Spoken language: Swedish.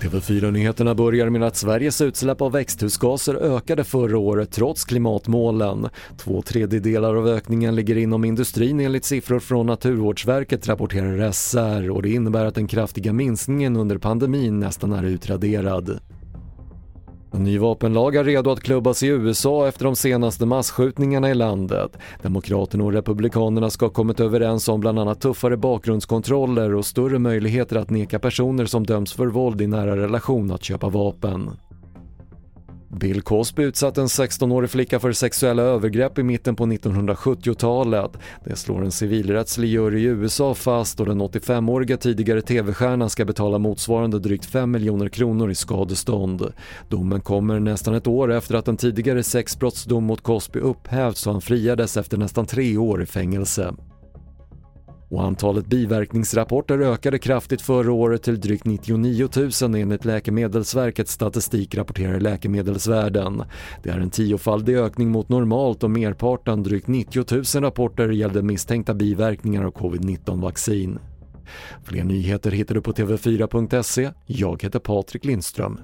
TV4-nyheterna börjar med att Sveriges utsläpp av växthusgaser ökade förra året trots klimatmålen. Två tredjedelar av ökningen ligger inom industrin enligt siffror från Naturvårdsverket rapporterar SR och det innebär att den kraftiga minskningen under pandemin nästan är utraderad. En ny vapenlag är redo att klubbas i USA efter de senaste massskjutningarna i landet. Demokraterna och Republikanerna ska ha kommit överens om bland annat tuffare bakgrundskontroller och större möjligheter att neka personer som döms för våld i nära relation att köpa vapen. Bill Cosby utsatte en 16-årig flicka för sexuella övergrepp i mitten på 1970-talet. Det slår en civilrättslig jury i USA fast och den 85-åriga tidigare TV-stjärnan ska betala motsvarande drygt 5 miljoner kronor i skadestånd. Domen kommer nästan ett år efter att en tidigare sexbrottsdom mot Cosby upphävts och han friades efter nästan tre år i fängelse. Och antalet biverkningsrapporter ökade kraftigt förra året till drygt 99 000 enligt Läkemedelsverkets statistik rapporterar Läkemedelsvärlden. Det är en tiofaldig ökning mot normalt och merparten, drygt 90 000 rapporter gällde misstänkta biverkningar av covid-19-vaccin. Fler nyheter hittar du på TV4.se. Jag heter Patrik Lindström.